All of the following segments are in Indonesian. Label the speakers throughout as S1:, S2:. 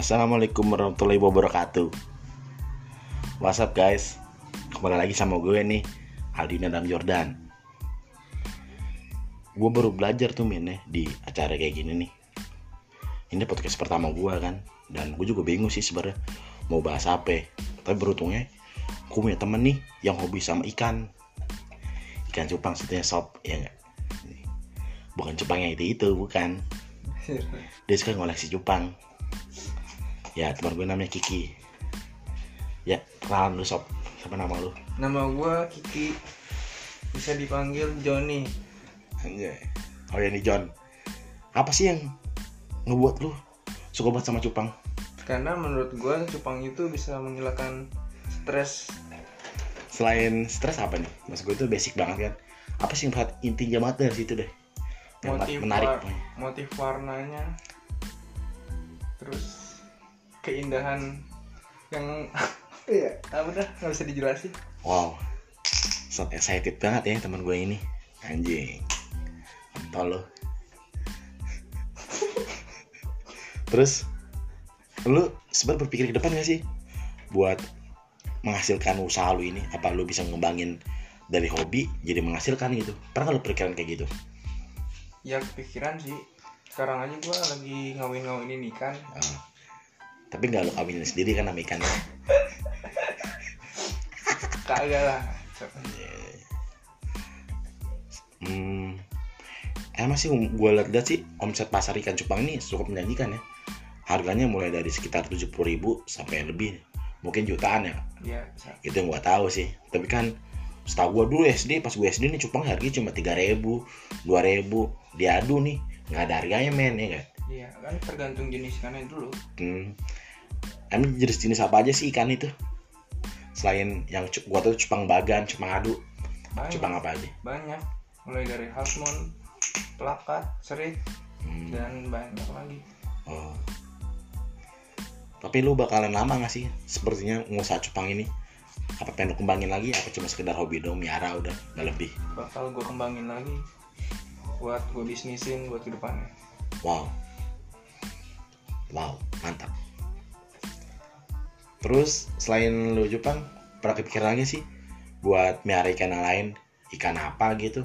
S1: Assalamualaikum warahmatullahi wabarakatuh. What's up guys? Kembali lagi sama gue nih Aldi Nadam Jordan. Gue baru belajar tuh men ya Di acara kayak gini nih. Ini podcast pertama gue kan? Dan gue juga bingung sih sebenarnya Mau bahas apa. Tapi beruntungnya Gue punya temen nih Yang hobi sama ikan. Ikan cupang sebetulnya sop Ya enggak Bukan cupang yang itu-itu Bukan. Dia suka ngoleksi cupang ya teman gue namanya Kiki. Ya kenalan lu sob. Siapa nama lu?
S2: Nama gua Kiki. Bisa dipanggil Joni.
S1: Anjay. oh ya nih John apa sih yang ngebuat lu suka banget sama cupang?
S2: Karena menurut gua cupang itu bisa menghilangkan stres.
S1: Selain stres apa nih? Mas gue tuh basic banget kan? Apa sih yang buat intinya banget dari situ deh? Yang
S2: motif
S1: menarik
S2: war- motif warnanya. Terus keindahan yang apa ya apa dah nggak bisa dijelasin.
S1: Wow so excited banget ya teman gue ini. Anjing Entol lo terus lu sebenarnya berpikir ke depan gak sih buat menghasilkan usaha lu ini? Apa lu bisa ngembangin dari hobi jadi menghasilkan gitu? Pernah lu pikiran kayak gitu?
S2: Ya kepikiran sih. Sekarang aja gua lagi ngawin-ngawinin ikan
S1: Ah. Tapi nggak lu kawinin sendiri kan sama ikannya.
S2: Kagak lah.
S1: Hmm. Emang sih gue lihat sih omset pasar ikan cupang ini cukup menjanjikan ya. Harganya mulai dari sekitar 70.000 sampai lebih mungkin jutaan ya.
S2: Ya
S1: itu yang gue tahu sih. Tapi kan setahu gue dulu SD pas gue SD nih cupang harganya cuma 3000 2000 diadu nih nggak ada harganya men ya kan
S2: iya kan tergantung jenis ikannya dulu.
S1: Hmm. Emang jenis-jenis apa aja sih ikan itu selain yang gua tahu cupang bagan cupang adu
S2: banyak
S1: cupang apa aja
S2: banyak mulai dari halsmon pelakat serit
S1: Hmm.
S2: dan banyak lagi
S1: Oh. Tapi lu bakalan lama gak sih sepertinya ngusaha cupang ini? Apa pengen lu kembangin lagi? Apa cuma sekedar hobi dong, miara udah, gak lebih?
S2: bakal gue kembangin lagi buat gue bisnisin buat ke depannya
S1: Wow. Wow, mantap. Terus selain lu cupang, pernah kepikiran lagi sih buat miara ikan yang lain? Ikan apa gitu?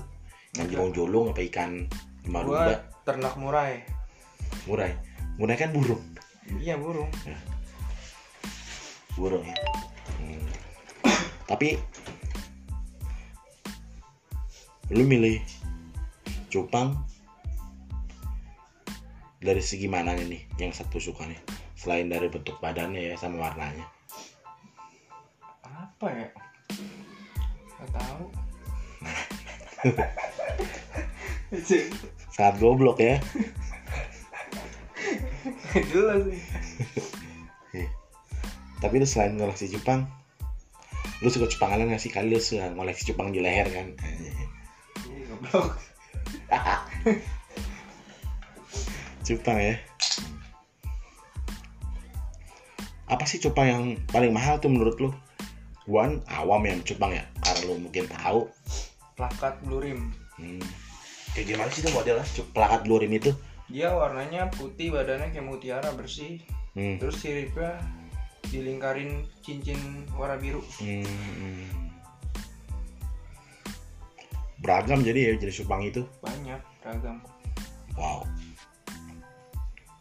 S1: Yang julung-julung apa ikan lumba-lumba?
S2: ternak murai
S1: Murai. Murai kan burung.
S2: iya burung
S1: burung ya Hmm. tapi lu milih cupang dari segi mana nih yang satu suka nih selain dari bentuk badannya ya sama warnanya.
S2: Apa ya? Nggak tahu.
S1: Sangat goblok ya.
S2: Jelas sih
S1: tapi lu selain ngoleksi cupang lu suka cupangan nggak sih? Kali lu suka ngoleksi cupang di leher kan?
S2: Iya, goblok.
S1: Cupang ya apa sih cupang yang paling mahal tuh menurut lu? Kan awam yang cupang ya? Karena lu mungkin tahu.
S2: Plakat blue rim.
S1: Hmm. kayak gimana sih tuh modelnya? Cup- pelakat lurin itu?
S2: Dia warnanya putih badannya kayak mutiara bersih.
S1: Hmm.
S2: terus siripnya dilingkarin cincin warna biru.
S1: Hmm. beragam jadi ya jenis cupang itu?
S2: Banyak ragam
S1: wow.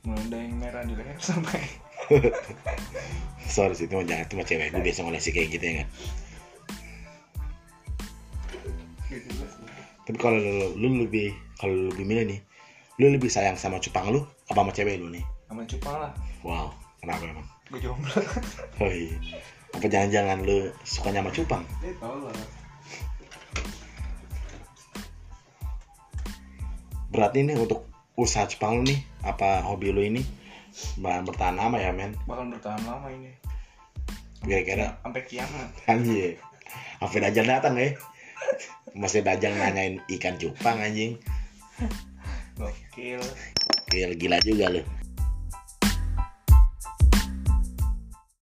S2: Mulai dari yang merah di leher sampai
S1: sorry sih itu mah jangan itu mah cewek gue biasa ngoleksi kayak gitu ya kan? Tapi kalau lu, lu lebih kalau lu lebih milih nih lu lebih sayang sama cupang lu apa sama cewek lu nih?
S2: Sama cupang lah.
S1: Wow kenapa emang?
S2: Gue jomblo.
S1: Oh iya. Apa jangan-jangan lu sukanya sama cupang?
S2: Dia tau lah.
S1: Berarti nih untuk usaha cupang lu nih? Apa hobi lu ini bahan bertahan lama ya men.
S2: Bakal bertahan lama ini.
S1: Kira-kira.
S2: Sampai kiamat.
S1: Anjing. Sampai dajjal datang ya masih dajjal nanyain ikan cupang anjing.
S2: Gokil.
S1: Gila, gila juga lu